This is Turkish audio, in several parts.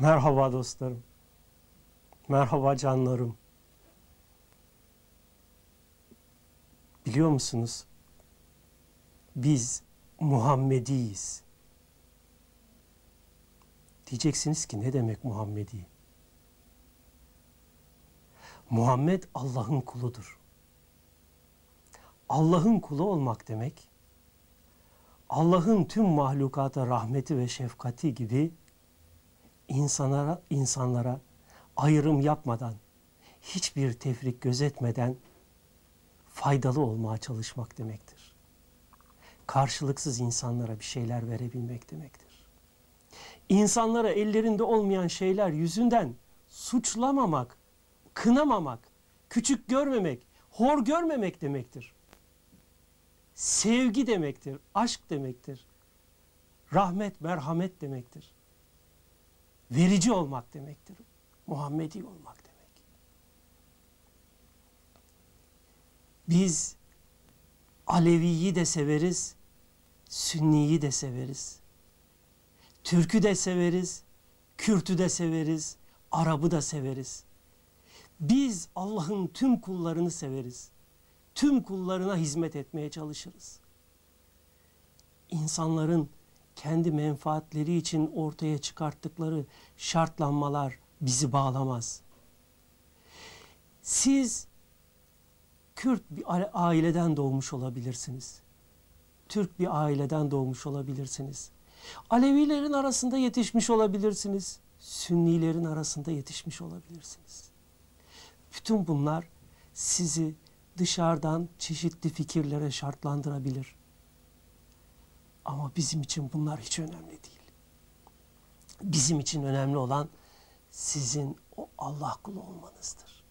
Merhaba dostlarım. Merhaba canlarım. Biliyor musunuz? Biz Muhammediyiz. Diyeceksiniz ki ne demek Muhammedi? Muhammed Allah'ın kuludur. Allah'ın kulu olmak demek, Allah'ın tüm mahlukata rahmeti ve şefkati gibi insanlara, insanlara ayrım yapmadan, hiçbir tefrik gözetmeden faydalı olmaya çalışmak demektir. Karşılıksız insanlara bir şeyler verebilmek demektir. İnsanlara ellerinde olmayan şeyler yüzünden suçlamamak, kınamamak, küçük görmemek, hor görmemek demektir. Sevgi demektir, aşk demektir. Rahmet, merhamet demektir. Verici olmak demektir. Muhammedi olmak demek. Biz Alevi'yi de severiz, Sünni'yi de severiz. Türk'ü de severiz, Kürt'ü de severiz, Arap'ı da severiz. Biz Allah'ın tüm kullarını severiz. Tüm kullarına hizmet etmeye çalışırız. İnsanların kendi menfaatleri için ortaya çıkarttıkları şartlanmalar bizi bağlamaz. Siz Kürt bir aileden doğmuş olabilirsiniz. Türk bir aileden doğmuş olabilirsiniz. Alevilerin arasında yetişmiş olabilirsiniz. Sünnilerin arasında yetişmiş olabilirsiniz. Bütün bunlar sizi dışarıdan çeşitli fikirlere şartlandırabilir. Ama bizim için bunlar hiç önemli değil. Bizim için önemli olan sizin o Allah kulu olmanızdır.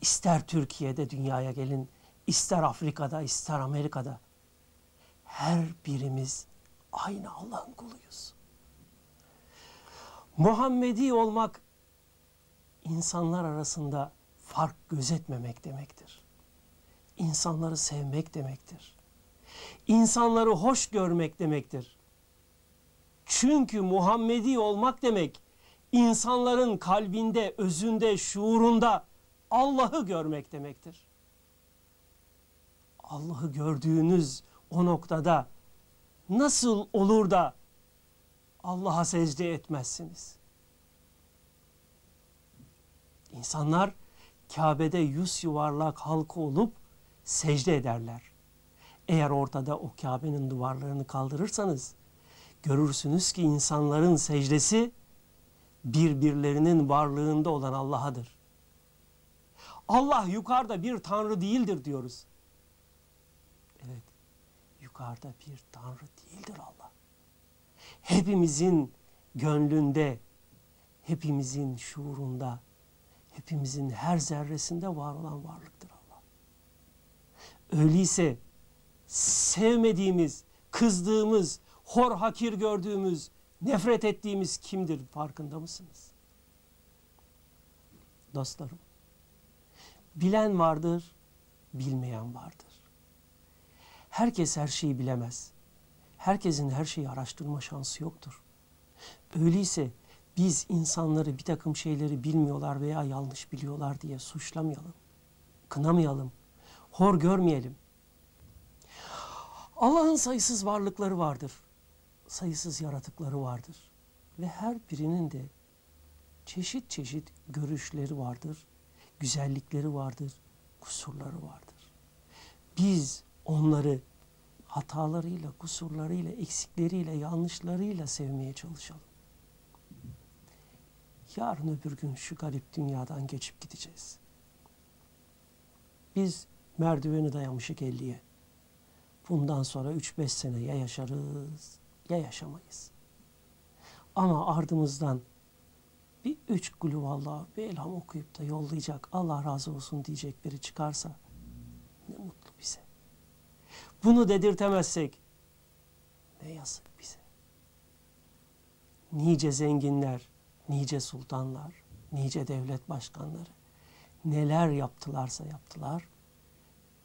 İster Türkiye'de dünyaya gelin, ister Afrika'da, ister Amerika'da her birimiz aynı Allah'ın kuluyuz. Muhammedi olmak insanlar arasında fark gözetmemek demektir. İnsanları sevmek demektir. İnsanları hoş görmek demektir. Çünkü Muhammedi olmak demek insanların kalbinde, özünde, şuurunda Allah'ı görmek demektir. Allah'ı gördüğünüz o noktada nasıl olur da Allah'a secde etmezsiniz? İnsanlar Kabe'de yüz yuvarlak halka olup secde ederler. Eğer ortada o Kabe'nin duvarlarını kaldırırsanız görürsünüz ki insanların secdesi birbirlerinin varlığında olan Allah'adır. Allah yukarıda bir tanrı değildir diyoruz. Evet, yukarıda bir tanrı değildir Allah. Hepimizin gönlünde, hepimizin şuurunda, hepimizin her zerresinde var olan varlıktır Allah. Öyleyse sevmediğimiz, kızdığımız, hor hakir gördüğümüz, nefret ettiğimiz kimdir farkında mısınız? Dostlarım, bilen vardır, bilmeyen vardır. Herkes her şeyi bilemez. Herkesin her şeyi araştırma şansı yoktur. Öyleyse biz insanları bir takım şeyleri bilmiyorlar veya yanlış biliyorlar diye suçlamayalım. Kınamayalım. Hor görmeyelim. Allah'ın sayısız varlıkları vardır. Sayısız yaratıkları vardır. Ve her birinin de çeşit çeşit görüşleri vardır, güzellikleri vardır, kusurları vardır. Biz onları hatalarıyla, kusurlarıyla, eksikleriyle, yanlışlarıyla sevmeye çalışalım. Yarın öbür gün şu garip dünyadan geçip gideceğiz. Biz merdiveni dayamışık elliye. Bundan sonra 3-5 sene ya yaşarız ya yaşamayız. Ama ardımızdan bir üç kulüvallah bir elham okuyup da yollayacak Allah razı olsun diyecek biri çıkarsa ne mutlu bize. Bunu dedirtemezsek ne yazık bize. Nice zenginler, nice sultanlar, nice devlet başkanları neler yaptılarsa yaptılar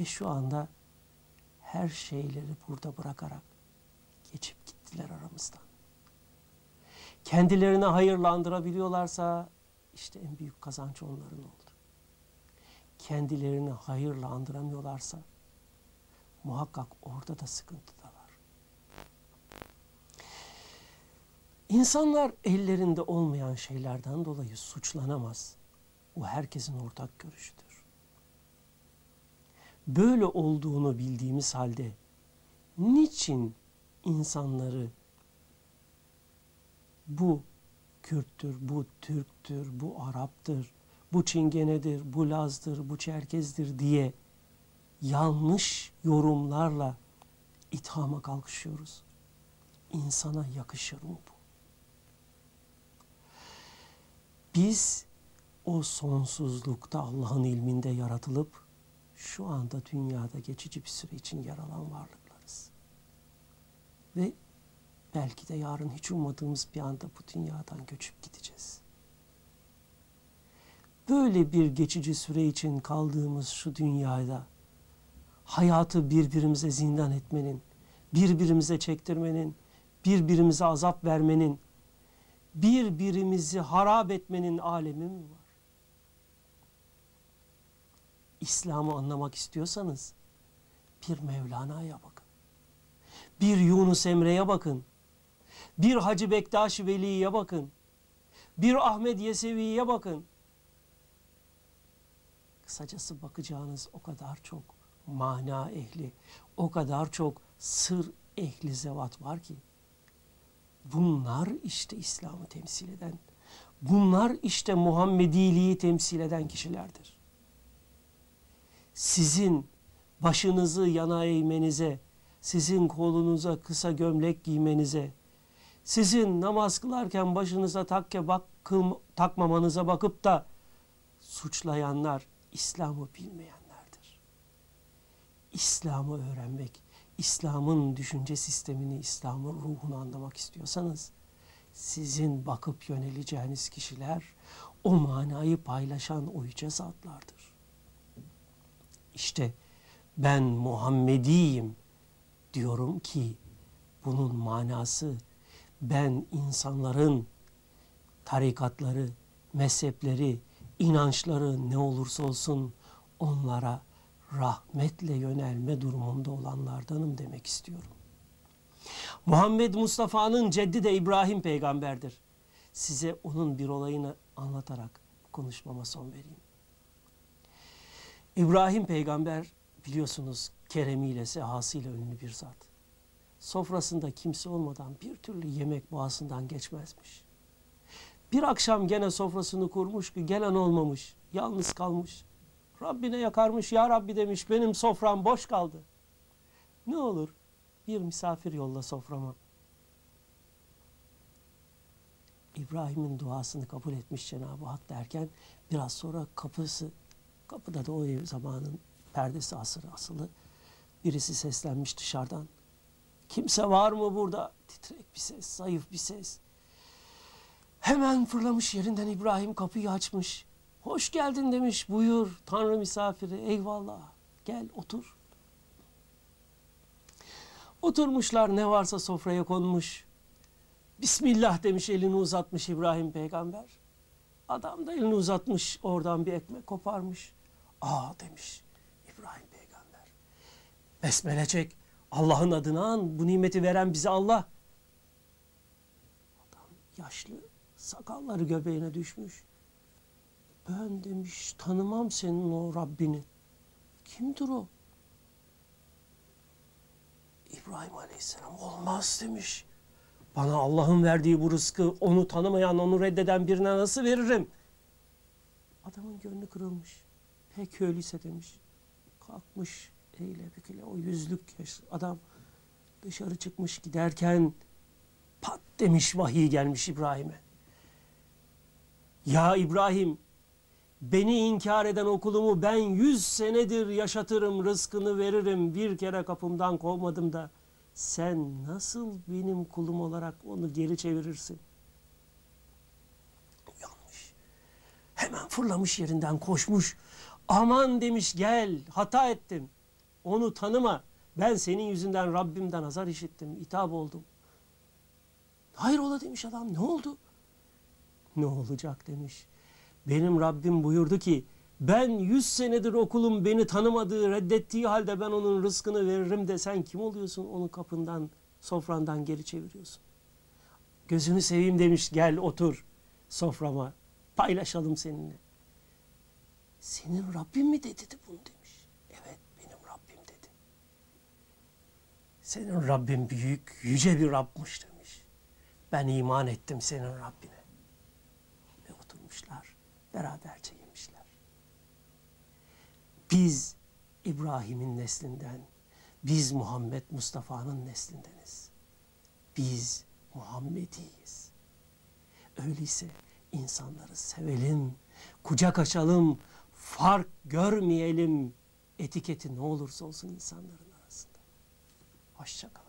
ve şu anda her şeyleri burada bırakarak geçip gittiler aramızdan. kendilerini hayırlandırabiliyorlarsa işte en büyük kazanç onların oldu. Kendilerini hayırla andıramıyorlarsa muhakkak orada da sıkıntıdalar. İnsanlar ellerinde olmayan şeylerden dolayı suçlanamaz. Bu herkesin ortak görüşüdür. Böyle olduğunu bildiğimiz halde niçin insanları bu Kürttür, bu Türktür, bu Arap'tır, bu Çingenedir, bu Laz'dır, bu Çerkez'dir diye yanlış yorumlarla ithama kalkışıyoruz. İnsana yakışır mı bu? Biz o sonsuzlukta Allah'ın ilminde yaratılıp şu anda dünyada geçici bir süre için yer alan varlıklarız. Ve belki de yarın hiç ummadığımız bir anda bu dünyadan göçüp gideceğiz. Böyle bir geçici süre için kaldığımız şu dünyada hayatı birbirimize zindan etmenin, birbirimize çektirmenin, birbirimize azap vermenin, birbirimizi harap etmenin alemi mi var? İslam'ı anlamak istiyorsanız bir Mevlana'ya bakın. Bir Yunus Emre'ye bakın. Bir Hacı Bektaş Veli'ye bakın. Bir Ahmet Yesevi'ye bakın. Kısacası bakacağınız o kadar çok mana ehli, o kadar çok sır ehli zevat var ki bunlar işte İslam'ı temsil eden, bunlar işte Muhammediliği temsil eden kişilerdir. Sizin başınızı yana eğmenize, sizin kolunuza kısa gömlek giymenize, sizin namaz kılarken başınıza takke bak, kıl, takmamanıza bakıp da suçlayanlar İslam'ı bilmeyenlerdir. İslam'ı öğrenmek, İslam'ın düşünce sistemini, İslam'ın ruhunu anlamak istiyorsanız sizin bakıp yöneleceğiniz kişiler o manayı paylaşan o zatlardır. İşte ben Muhammediyim diyorum ki bunun manası ben insanların tarikatları, mezhepleri, inançları ne olursa olsun onlara rahmetle yönelme durumunda olanlardanım demek istiyorum. Muhammed Mustafa'nın ceddi de İbrahim peygamberdir. Size onun bir olayını anlatarak konuşmama son vereyim. İbrahim peygamber biliyorsunuz keremiyle, sehasıyla ünlü bir zat. Sofrasında kimse olmadan bir türlü yemek boğazından geçmezmiş. Bir akşam gene sofrasını kurmuş ki gelen olmamış, yalnız kalmış. Rabbine yakarmış, ya Rabbi demiş benim sofram boş kaldı. Ne olur bir misafir yolla soframa. İbrahim'in duasını kabul etmiş Cenab-ı Hak derken biraz sonra kapısı, kapıda da o ev zamanın perdesi asırı asılı birisi seslenmiş dışarıdan. Kimse var mı burada? Titrek bir ses, zayıf bir ses. Hemen fırlamış yerinden İbrahim kapıyı açmış. Hoş geldin demiş. Buyur Tanrı misafiri. Eyvallah. Gel otur. Oturmuşlar ne varsa sofraya konmuş. Bismillah demiş elini uzatmış İbrahim peygamber. Adam da elini uzatmış oradan bir ekmek koparmış. Aa demiş İbrahim peygamber. Besmele çek. Allah'ın adını an. Bu nimeti veren bize Allah. Adam yaşlı. Sakalları göbeğine düşmüş. Ben demiş tanımam senin o Rabbini. Kimdir o? İbrahim Aleyhisselam olmaz demiş. Bana Allah'ın verdiği bu rızkı onu tanımayan, onu reddeden birine nasıl veririm? Adamın gönlü kırılmış. Pek öyleyse demiş. Kalkmış eyle büküle o yüzlük adam dışarı çıkmış giderken pat demiş vahiy gelmiş İbrahim'e. Ya İbrahim Beni inkar eden okulumu ben yüz senedir yaşatırım, rızkını veririm, bir kere kapımdan kovmadım da sen nasıl benim kulum olarak onu geri çevirirsin? Yanlış. Hemen fırlamış yerinden koşmuş. Aman demiş gel hata ettim. Onu tanıma. Ben senin yüzünden Rabbimden azar işittim, hitap oldum. Hayrola demiş adam ne oldu? Ne olacak demiş. Benim Rabbim buyurdu ki ben yüz senedir okulum beni tanımadığı, reddettiği halde ben onun rızkını veririm de sen kim oluyorsun onun kapından, sofrandan geri çeviriyorsun. Gözünü seveyim demiş gel otur soframa paylaşalım seninle. Senin Rabbin mi dedi de bunu demiş. Evet benim Rabbim dedi. Senin Rabbin büyük, yüce bir Rabbmiş demiş. Ben iman ettim senin Rabbine. Ve oturmuşlar, beraberce yemişler. Biz İbrahim'in neslinden, biz Muhammed Mustafa'nın neslindeniz. Biz Muhammediyiz. Öyleyse insanları sevelim, kucak açalım, fark görmeyelim. Etiketi ne olursa olsun insanların arasında. Hoşçakalın.